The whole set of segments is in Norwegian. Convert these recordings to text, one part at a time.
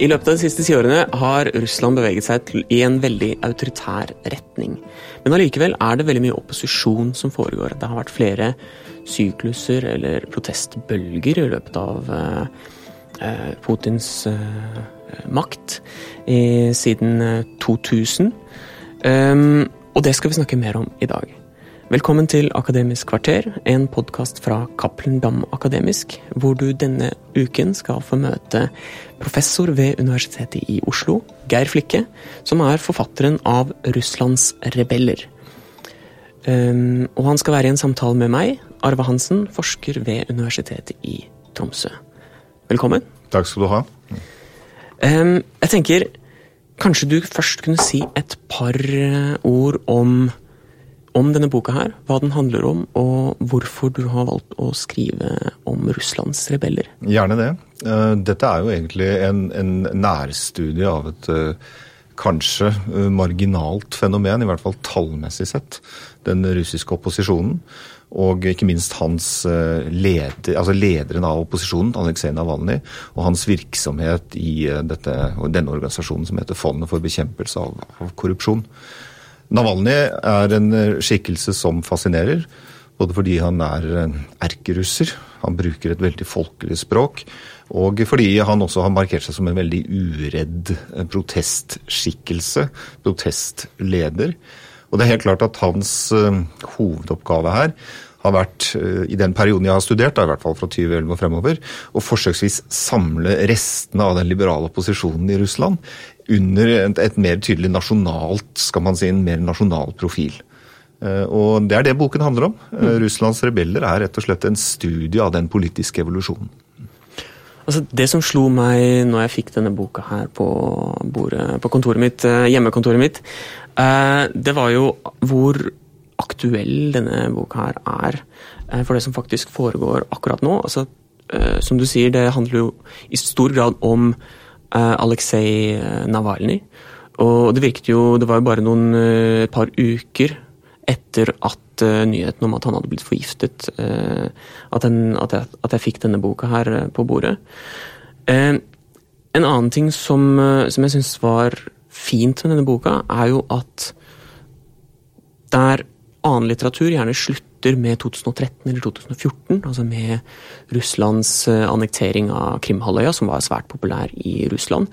I løpet av de siste tiårene har Russland beveget seg til, i en veldig autoritær retning. Men allikevel er det veldig mye opposisjon som foregår. Det har vært flere sykluser eller protestbølger i løpet av eh, eh Putins eh, makt i, siden 2000. Um, eh, ehm, og det skal vi snakke mer om i dag. Velkommen til Akademisk kvarter, en podkast fra Cappelen Dam Akademisk, hvor du denne uken skal få møte professor ved Universitetet i Oslo, Geir Flikke, som er forfatteren av Russlands rebeller. Um, og han skal være i en samtale med meg, Arve Hansen, forsker ved Universitetet i Tromsø. Velkommen. Takk skal du ha. Um, jeg tenker kanskje du først kunne si et par ord om om denne boka her, hva den handler om, og hvorfor du har valgt å skrive om Russlands rebeller. Gjerne det. Eh, dette er jo egentlig en, en nærstudie av et eh, kanskje eh, marginalt fenomen, i hvert fall tallmessig sett. Den russiske opposisjonen. Og ikke minst hans leder, altså lederen av opposisjonen, Aleksej Navalnyj, og hans virksomhet i dette, denne organisasjonen som heter Fondet for bekjempelse av, av korrupsjon. Navalnyj er en eh, skikkelse som fascinerer. Både fordi han er erkerusser, han bruker et veldig folkelig språk, og fordi han også har markert seg som en veldig uredd eh, protestskikkelse, protestleder. Og det er helt klart at hans uh, hovedoppgave her har vært, uh, i den perioden jeg har studert, da, i hvert fall fra 2011 og fremover, å forsøksvis samle restene av den liberale opposisjonen i Russland under et, et, mer tydelig nasjonalt, skal man si, en mer nasjonal profil. Eh, og Det er det boken handler om. Eh, mm. Russlands rebeller er rett og slett en studie av den politiske evolusjonen. Altså, det som slo meg når jeg fikk denne boka her på bordet på kontoret mitt, eh, hjemmekontoret mitt, det var jo hvor aktuell denne boka her er for det som faktisk foregår akkurat nå. Altså, som du sier, det handler jo i stor grad om Eh, Aleksej eh, Navalnyj. Og det virket jo Det var jo bare noen eh, et par uker etter at nyheten om at han hadde blitt forgiftet, at, den, at, jeg, at jeg, fikk denne boka her på bordet. En annen ting som, som jeg syns var fint med denne boka, er jo at der annen litteratur gjerne slutter med 2013 eller 2014, altså med Russlands eh, annektering av Krimhalvøya, som var svært populær i Russland,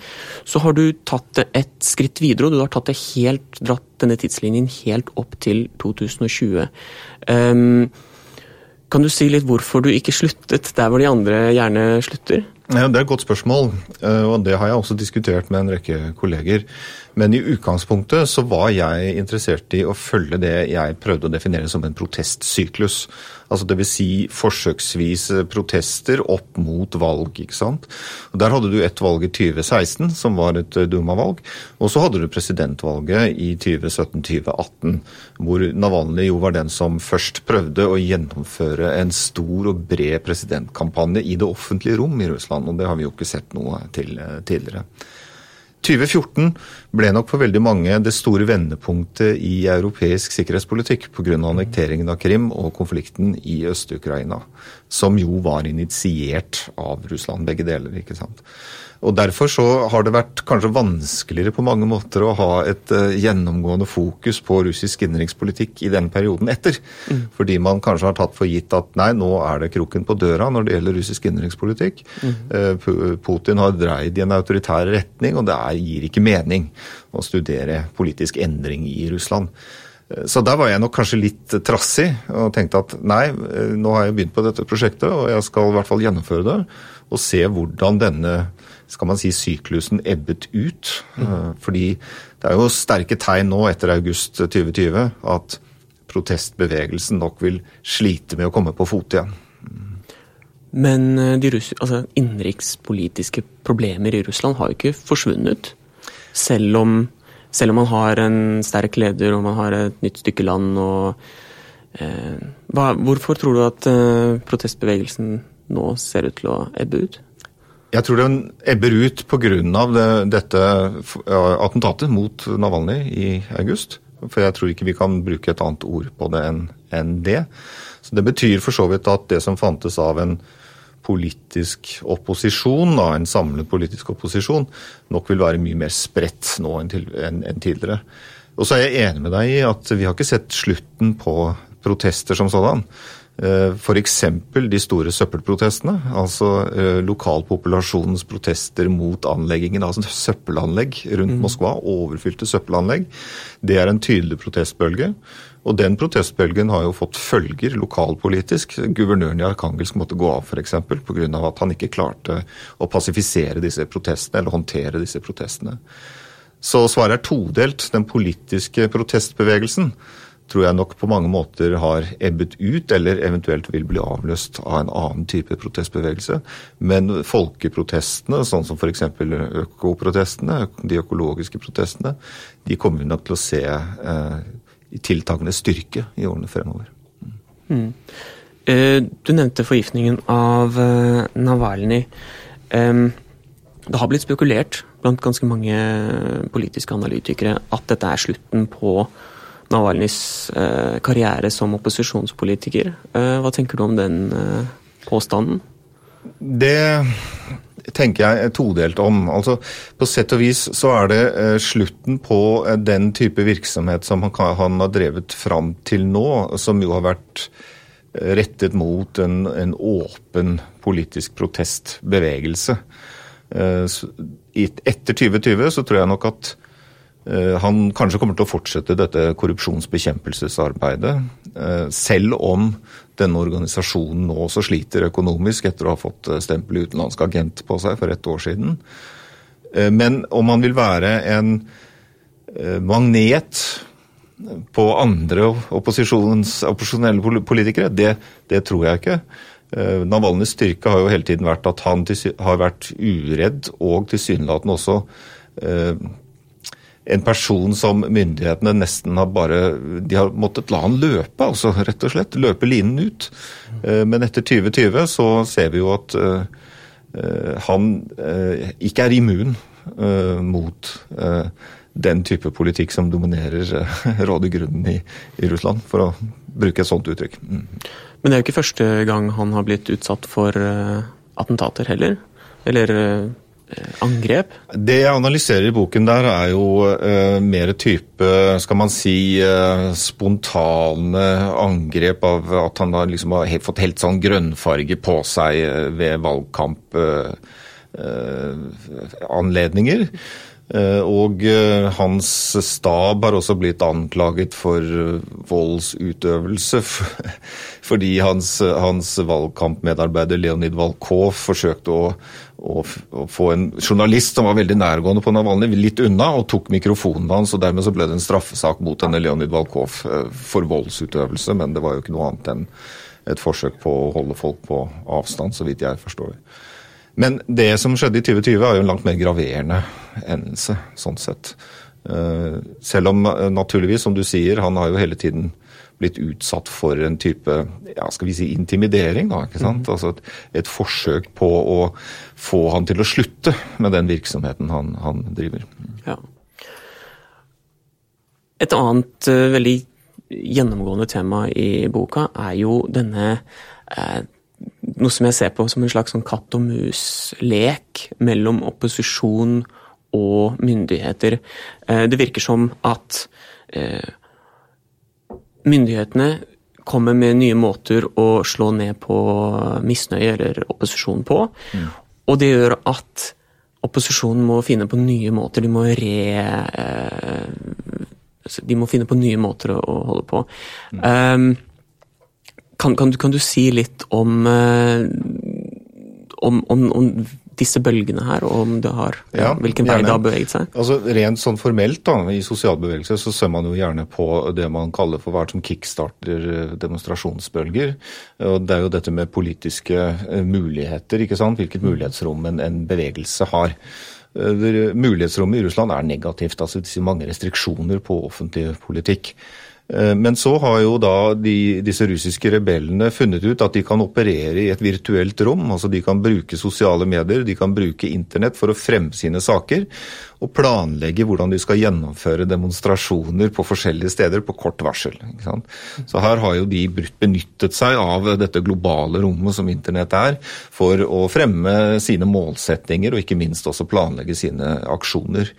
så har du tatt det et skritt videre, og du har tatt det helt, dratt denne tidslinjen helt opp til 2020. Um, ehm, kan du si litt hvorfor du ikke sluttet der hvor de andre gjerne slutter? Ja, det er et godt spørsmål, eh, og det har jeg også diskutert med en rekke kolleger. Men i utgangspunktet så var jeg interessert i å følge det jeg prøvde å definere som en protestsyklus. Altså Dvs. Si forsøksvis protester opp mot valg. ikke sant? Og Der hadde du ett valg i 2016, som var et Duma-valg. Og så hadde du presidentvalget i 2017-2018, hvor Navalny jo var den som først prøvde å gjennomføre en stor og bred presidentkampanje i det offentlige rom i Russland. Og det har vi jo ikke sett noe til eh, tidligere. 2014 ble nok for veldig mange det store vendepunktet i europeisk sikkerhetspolitikk pga. annekteringen av Krim og konflikten i Øst-Ukraina, som jo var initiert av Russland, begge deler. ikke sant? Og Derfor så har det vært kanskje vanskeligere på mange måter å ha et uh, gjennomgående fokus på russisk innenrikspolitikk i den perioden etter. Mm. Fordi man kanskje har tatt for gitt at nei, nå er det kroken på døra når det gjelder russisk innenrikspolitikk. Mm. Uh, Putin har dreid i en autoritær retning, og det er, gir ikke mening å studere politisk endring i Russland. Eh, så der var jeg nok kanskje litt trassig og tenkte at nei, nå har jeg begynt på dette prosjektet, og jeg skal i hvert fall gjennomføre det. Og se hvordan denne skal man si, syklusen ebbet ut. Mm. Fordi det er jo sterke tegn nå etter august 2020 at protestbevegelsen nok vil slite med å komme på fot igjen. Men de de altså, innenrikspolitiske problemer i Russland har jo ikke forsvunnet. Selv om, selv om, man har en sterk leder og man har et nytt stykke land. Og, eh, hva, hvorfor tror du at eh, protestbevegelsen nå ser ut til å ebbe ut? Jeg tror den ebber ut pga. Det, dette attentatet mot Navalny i august. For jeg tror ikke vi kan bruke et annet ord på det enn en det. Så Det betyr for så vidt at det som fantes av en politisk opposisjon, da, en samlet politisk opposisjon, nok vil være mye mer spredt nå enn, til, enn, enn tidligere. Og så er jeg enig med deg i at vi har ikke sett slutten på protester som sådan. Eh, F.eks. de store søppelprotestene. Altså eh, lokalpopulasjonens protester mot anleggingen av søppelanlegg rundt mm. Moskva. Overfylte søppelanlegg. Det er en tydelig protestbølge. Og den protestbølgen har jo fått følger lokalpolitisk. Guvernøren i Arkangelsk måtte gå av f.eks. pga. at han ikke klarte å pasifisere disse protestene, eller håndtere disse protestene. Så svaret er todelt. Den politiske protestbevegelsen tror jeg nok på mange måter har ebbet ut, eller eventuelt vil bli avløst av en annen type protestbevegelse. Men folkeprotestene, sånn som f.eks. økoprotestene, de økologiske protestene, de kommer vi nok til å se eh, i tiltagende styrke i årene fremover. Mm. Uh, du nevnte forgiftningen av uh, Navalny. Det har blitt spekulert blant ganske mange politiske analytikere at dette er slutten på Navalnys uh, karriere som opposisjonspolitiker. hva tenker du om den påstanden? Det tenker jeg er todelt om. Altså, På sett og vis så er det eh, slutten på eh, den type virksomhet som han, har drevet fram til nå, som jo har vært eh, rettet mot en, en åpen politisk protestbevegelse. Eh, etter 2020 så tror jeg nok at Eh, han kanskje kommer til å fortsette dette korrupsjonsbekjempelsesarbeidet, eh, selv om denne organisasjonen nå også sliter økonomisk etter å ha fått stempelet stempel utenlandsk agent på seg for ett år siden. Men om han vil være en magnet på andre opposisjonelle politikere, det, det, tror jeg ikke. Navalnyjs styrke har jo hele tiden vært at han har vært uredd og tilsynelatende også en person som myndighetene nesten har bare De har måttet la han løpe, altså rett og slett. Løpe linen ut. Eh, men etter 2020 så ser vi jo at eh, eh, han ikke er immun mot den type politikk som dominerer rådet grunnen i, i, Russland, for å bruke et sånt uttrykk. Mm. Men det er jo ikke første gang han har blitt utsatt for attentater heller? Eller angrep? Det jeg analyserer i boken der, er jo uh, mer type, skal man si, uh, spontane angrep av at han har liksom har fått helt sånn grønnfarge på seg ved valgkampanledninger. Uh, og hans stab har også blitt anklaget for voldsutøvelse fordi hans, hans valgkampmedarbeider Leonid Valkov forsøkte å å, få en journalist som var veldig nærgående på Navalny, litt unna, og tok mikrofonen hans. og Dermed så ble det en straffesak mot denne Leonid Valkov eh, for voldsutøvelse, men det var jo ikke noe annet enn et forsøk på å holde folk på avstand, så vidt jeg forstår. Men det som skjedde i 2020 er jo en langt mer graverende endelse, sånn sett. Eh, selv om eh, naturligvis, som du sier, han har jo hele tiden blitt utsatt for en type ja, skal vi si intimidering. Da, ikke sant? Mm. Altså et, et, forsøk på å få han til å slutte med den virksomheten han, han driver. Ja. Et annet uh, veldig gjennomgående tema i boka er jo denne uh, noe som jeg ser på som en slags sånn katt og mus-lek mellom opposisjon og myndigheter. Uh, det virker som at myndighetene kommer med nye måter å slå ned på misnøye eller opposisjon på. Mm. Og det gjør at opposisjonen må finne på nye måter. De må re... Eh, de må finne på nye måter å, holde på. Mm. Um, kan, kan, kan, du, si litt om, uh, om, om, om disse bølgene her, og om det har, ja, hvilken vei det har beveget seg? Altså Rent sånn formelt da, i sosialbevegelse så ser man jo gjerne på det man kaller for hva som kickstarter eh, demonstrasjonsbølger. og Det er jo dette med politiske eh, muligheter, ikke sant? hvilket mulighetsrom en, en bevegelse har. Eh, mulighetsrommet i Russland er negativt. altså mange restriksjoner på offentlig politikk. Eh, men så har jo da de, disse russiske rebellene funnet ut at de kan operere i et virtuelt rom. altså De kan bruke sosiale medier, de kan bruke internett for å fremme sine saker. Og planlegge hvordan du skal gjennomføre demonstrasjoner på forskjellige steder på kort varsel. Så her har jo de benyttet seg av dette globale rommet som internett er, for å fremme sine målsettinger og ikke minst også planlegge sine aksjoner.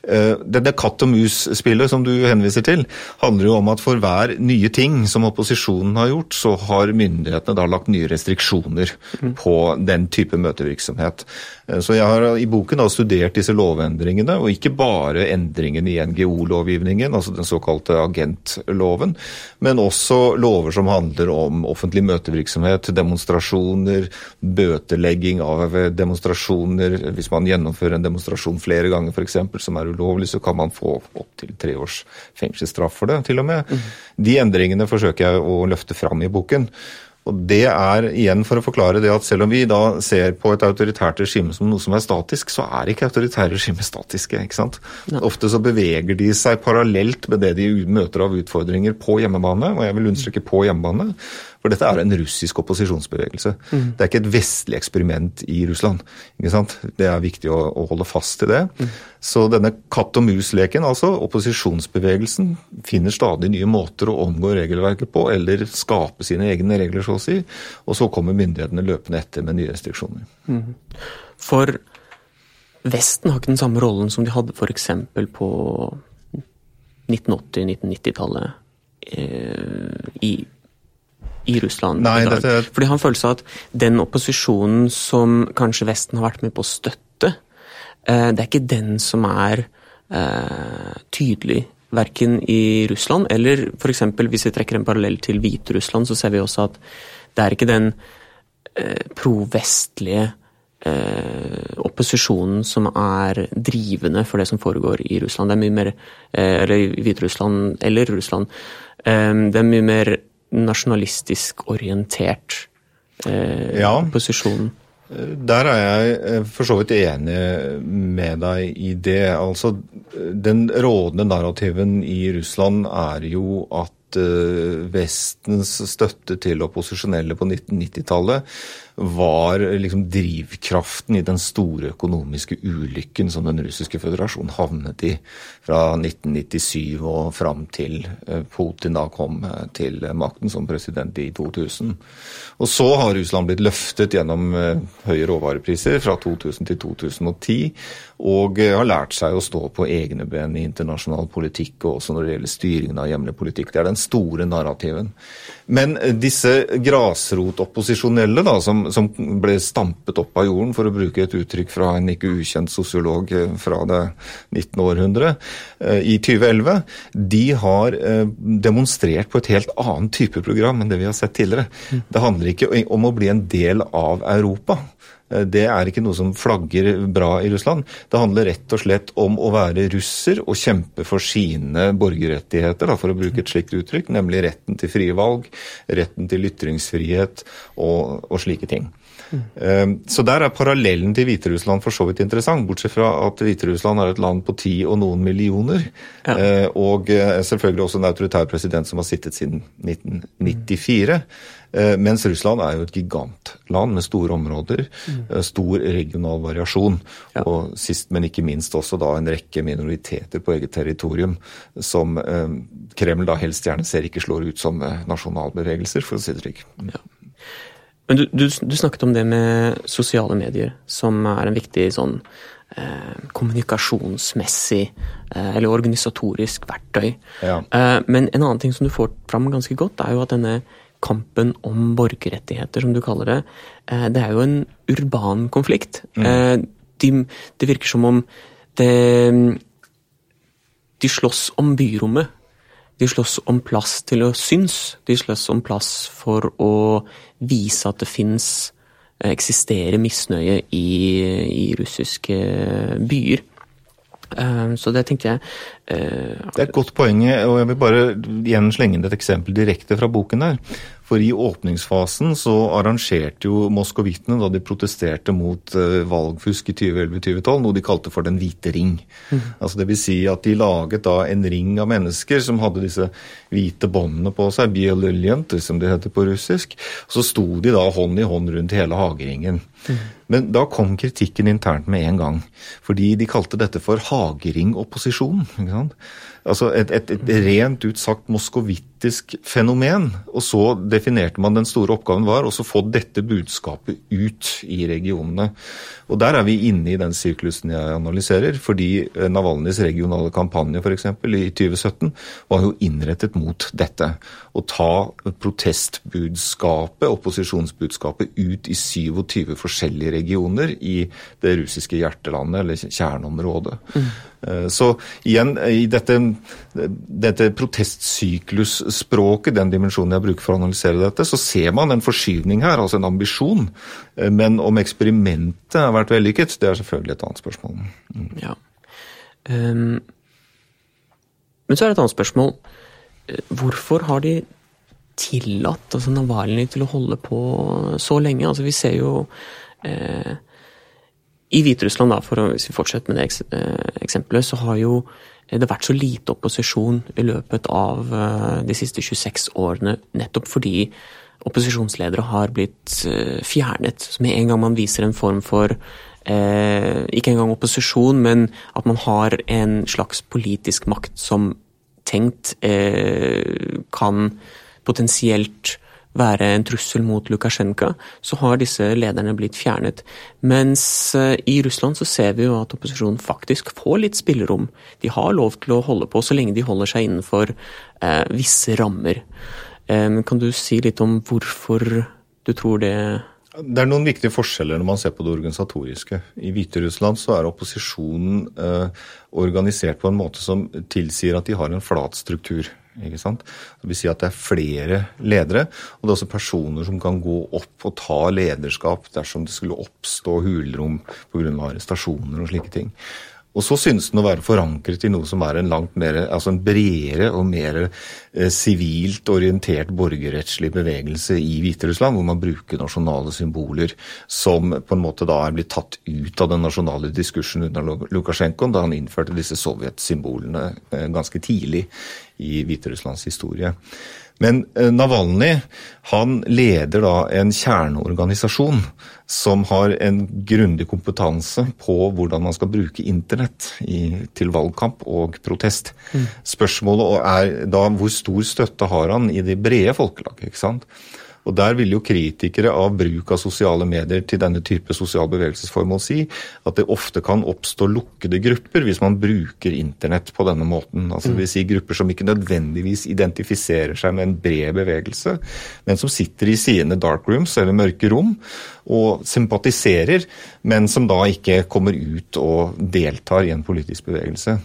Denne det katt og mus-spillet som du henviser til, handler jo om at for hver nye ting som opposisjonen har gjort, så har myndighetene da lagt nye restriksjoner mm. på den type møtevirksomhet. Eh, så jeg har i boken da studert disse lovendringene, og ikke bare endringene i NGO-lovgivningen, altså den såkalte agentloven, men også lover som handler om offentlig møtevirksomhet, demonstrasjoner, bøtelegging av demonstrasjoner. Hvis man gjennomfører en demonstrasjon flere ganger f.eks., som er ulovlig, så kan man få opptil tre års fengselsstraff for det, til og med. Mm. De endringene forsøker jeg å løfte fram i boken. Og Det er igjen for å forklare det at selv om vi da ser på et autoritært regime som noe som er statisk, så er ikke autoritære regimer statiske. ikke sant? Ja. Ofte så beveger de seg parallelt med det de møter av utfordringer på hjemmebane, og jeg vil understreke på hjemmebane. For dette er en russisk opposisjonsbevegelse. Mm. Det er ikke et vestlig eksperiment i Russland. ikke sant? Det er viktig å, å holde fast i det. Mm. Så denne katt og mus-leken, altså opposisjonsbevegelsen, finner stadig nye måter å omgå regelverket på, eller skape sine egne regler, så å si. Og så kommer myndighetene løpende etter med nye restriksjoner. Mm. For Vesten har ikke den samme rollen som de hadde f.eks. på 1980-1990-tallet eh, i i Russland Nei, i Dette... Fordi han føler seg at den opposisjonen som kanskje Vesten har vært med på å støtte, eh, det er ikke den som er eh, tydelig. Verken i Russland eller f.eks. hvis vi trekker en parallell til Hviterussland, så ser vi også at det er ikke den eh, pro-vestlige eh, opposisjonen som er drivende for det som foregår i Russland. Det er mye mer eh, Eller i Hviterussland eller Russland. Eh, det er mye mer nasjonalistisk orientert eh, ja. posisjon. Der er jeg eh, for så vidt enig med deg i det. Altså, den rådende narrativen i Russland er jo at eh, Vestens støtte til opposisjonelle på 1990-tallet var liksom drivkraften i den store økonomiske ulykken som den russiske føderasjonen havnet i fra 1997 og fram til eh, Putin da kom eh, til makten som president i 2000. Og så har Russland blitt løftet gjennom eh, høye råvarepriser fra 2000 til 2010, og har lært seg å stå på egne ben i internasjonal politikk, og også når det gjelder styringen av hjemlig politikk. Det er den store narrativen. Men disse grasrotopposisjonelle, da, som, som, ble stampet opp av jorden, for å bruke et uttrykk fra en ikke ukjent sosiolog eh, fra det 19. århundre, eh, i 2011, de har eh, demonstrert på et helt annet type program enn det vi har sett tidligere. Mm. Det handler ikke om å bli en del av Europa. Eh, det er ikke noe som flagger bra i Russland. Det handler rett og slett om å være russer og kjempe for sine borgerrettigheter, da, for å bruke et slikt uttrykk, nemlig retten til frie valg, retten til ytringsfrihet og, og slike ting. Mm. Så der er parallellen til Hviterussland for så vidt interessant, bortsett fra at Hviterussland er et land på ti og noen millioner. Ja. Eh, og selvfølgelig også en autoritær president som har sittet siden 1994. Eh, mens Russland er jo et gigantland med store områder, mm. Eh, stor regional variasjon. Ja. Og sist, men ikke minst også da en rekke minoriteter på eget territorium som eh, Kreml da helst gjerne ser ikke slår ut som nasjonalbevegelser, for å si det slik. Ja. Men du, du, du, snakket om det med sosiale medier, som er en viktig sånn eh, kommunikasjonsmessig eh, eller organisatorisk verktøy. Ja. Eh, men en annen ting som du får fram ganske godt, er jo at denne kampen om borgerrettigheter, som du kaller det, eh, det er jo en urban konflikt. Mm. Eh, de, det virker som om det De slåss om byrommet. De slåss om plass til å synes. De slåss om plass for å vise at det fins eh, eksisterer misnøye i, i russiske byer. Så det tenkte jeg Det er et godt poeng, og jeg vil bare igjen slenge inn et eksempel direkte fra boken der. For i åpningsfasen så arrangerte jo moskovittene da de protesterte mot uh, valgfusk i 2011-2012, noe de kalte for Den hvite ring. Mm. Altså det vil si at de laget da en ring av mennesker som hadde disse hvite båndene på seg, biolylient, som det heter på russisk. Så sto de da hånd i hånd rundt hele hageringen. Mm. Men da kom kritikken internt med en gang. Fordi de kalte dette for hagering-opposisjon. Altså et, et, et, rent ut sagt moskovittisk fenomen. Og så definerte man den store oppgaven var å få dette budskapet ut i regionene. Og der er vi inne i den syklusen jeg analyserer. Fordi eh, Navalnyjs regionale kampanje f.eks. i 2017 var jo innrettet mot dette. Å ta protestbudskapet, opposisjonsbudskapet, ut i 27 forskjellige regioner i det russiske hjertelandet, eller kjerneområdet. Mm. Eh, så igjen, i dette, dette protestsyklusspråket, den dimensjonen jeg bruker for å analysere dette, så ser man en forskyvning her, altså en ambisjon. Eh, men om eksperimentet har vært vellykket, det er selvfølgelig et annet spørsmål. Mm. Ja. Um, men så er det et annet spørsmål. Eh, hvorfor har de tillatt altså Navalny til å holde på så lenge? Altså Vi ser jo eh, i Hviterussland, da, for å, hvis vi fortsetter med det eh, eksempelet, så har jo det vært så lite opposisjon i løpet av eh, de siste 26 årene, nettopp fordi opposisjonsledere har blitt eh, fjernet. Så med en gang man viser en form for eh, ikke engang opposisjon, men at man har en slags politisk makt som tenkt eh, kan potensielt være en trussel mot Lukasjenko, så har disse lederne blitt fjernet. Mens eh, i Russland så ser vi jo at opposisjonen faktisk får litt spillerom. De har lov til å holde på så lenge de holder seg innenfor eh, visse rammer. Eh, kan du si litt om hvorfor du tror det det er noen viktige forskjeller når man ser på det organisatoriske. I Hviterussland så er opposisjonen eh, organisert på en måte som tilsier at de har en flat struktur. Ikke sant? Det vil si at det er flere ledere, og det er også personer som kan gå opp og ta lederskap dersom det skulle oppstå hulrom pga. arrestasjoner og slike ting. Og så synes den å være forankret i noe som er en langt mer, altså en bredere og mer eh, sivilt eh, orientert borgerrettslig bevegelse i Hviterussland, hvor man bruker nasjonale symboler som på en måte da er blitt tatt ut av den nasjonale diskursen under Lukasjenko da han innførte disse sovjetsymbolene eh, ganske tidlig i Hviterusslands historie. Men Navalnyj Navalny han leder da en kjerneorganisasjon som har en grundig kompetanse på hvordan man skal bruke internett i, til valgkamp og protest. Mm. Spørsmålet er da hvor stor støtte har han i det brede folkelaget. ikke sant? Og Der vil jo kritikere av bruk av sosiale medier til denne type sosial bevegelsesformål si at det ofte kan oppstå lukkede grupper hvis man bruker internett på denne måten. Altså det vil si Grupper som ikke nødvendigvis identifiserer seg med en bred bevegelse, men som sitter i sine dark rooms eller mørke rom og sympatiserer, men som da ikke kommer ut og deltar i en politisk bevegelse.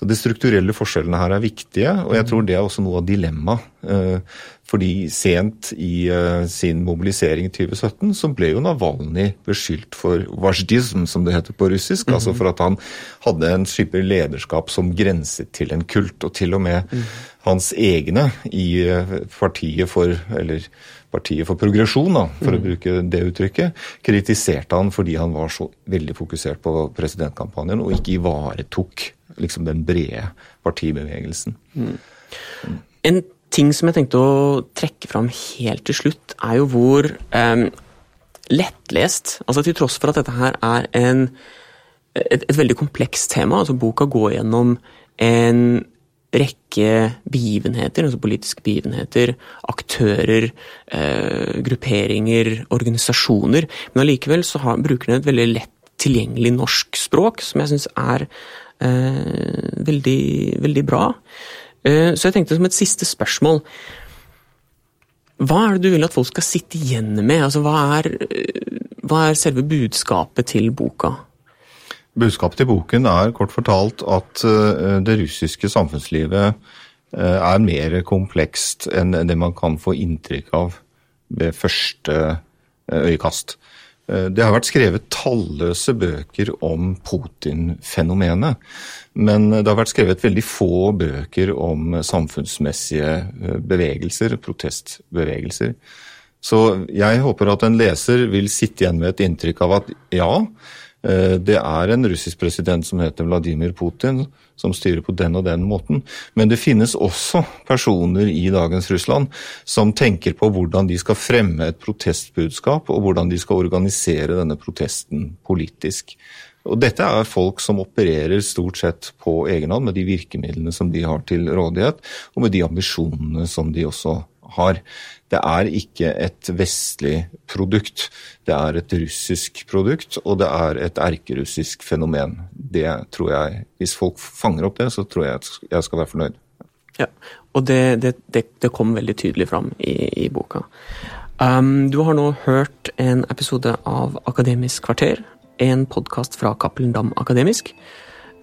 Så De strukturelle forskjellene her er viktige, og jeg tror det er også noe av dilemmaet. Eh, fordi sent i uh, sin mobilisering i 2017 så ble jo Navalny beskyldt for vajdism, som det heter på russisk. Mm -hmm. Altså for at han hadde en type lederskap som grenset til en kult. Og til og med mm. hans egne i uh, partiet for eller Partiet for progresjon, da, for mm. å bruke det uttrykket, kritiserte han fordi han var så veldig fokusert på presidentkampanjen og ikke ivaretok liksom den brede partibevegelsen. Mm. En ting som jeg tenkte å trekke fram helt til slutt, er jo hvor um, lettlest Altså til tross for at dette her er en, et, et, veldig komplekst tema, altså boka går gjennom en rekke begivenheter, altså politiske begivenheter, aktører, eh, grupperinger, organisasjoner, men allikevel så har, bruker den et veldig lett tilgjengelig norsk språk, som jeg syns er eh, veldig, veldig bra. Eh, så jeg tenkte som et siste spørsmål Hva er det du vil at folk skal sitte igjen med? Altså, hva, er, eh, hva er selve budskapet til boka? Budskapet til boken er kort fortalt at eh, det russiske samfunnslivet er mer komplekst enn det man kan få inntrykk av ved første øyekast. Det har vært skrevet talløse bøker om Putin-fenomenet. Men det har vært skrevet veldig få bøker om samfunnsmessige bevegelser, protestbevegelser. Så jeg håper at en leser vil sitte igjen med et inntrykk av at ja, Eh, det er en russisk president som heter Vladimir Putin, som styrer på den og den måten. Men det finnes også personer i dagens Russland som tenker på hvordan de skal fremme et protestbudskap, og hvordan de skal organisere denne protesten politisk. Og dette er folk som opererer stort sett på egen hånd med de virkemidlene som de har til rådighet, og med de ambisjonene som de også har. Det er ikke et vestlig produkt. Det er et russisk produkt, og det er et erkerussisk fenomen. Det tror jeg, Hvis folk fanger opp det, så tror jeg at jeg skal være fornøyd. Ja, og det, det, det, det kom veldig tydelig fram i, i boka. Um, du har nå hørt en episode av Akademisk kvarter, en podkast fra Cappelen Dam Akademisk.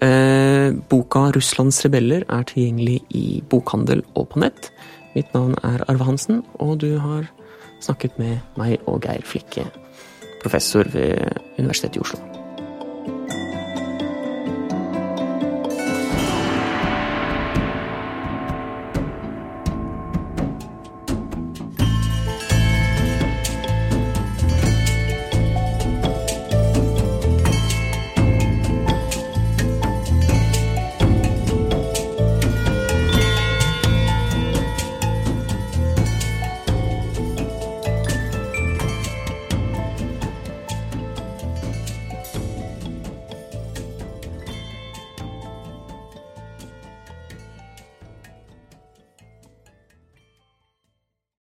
Eh, boka 'Russlands rebeller' er tilgjengelig i bokhandel og på nett. Mitt navn er Arve Hansen, og du har snakket med meg og Geir Flikke, professor ved Universitetet i Oslo.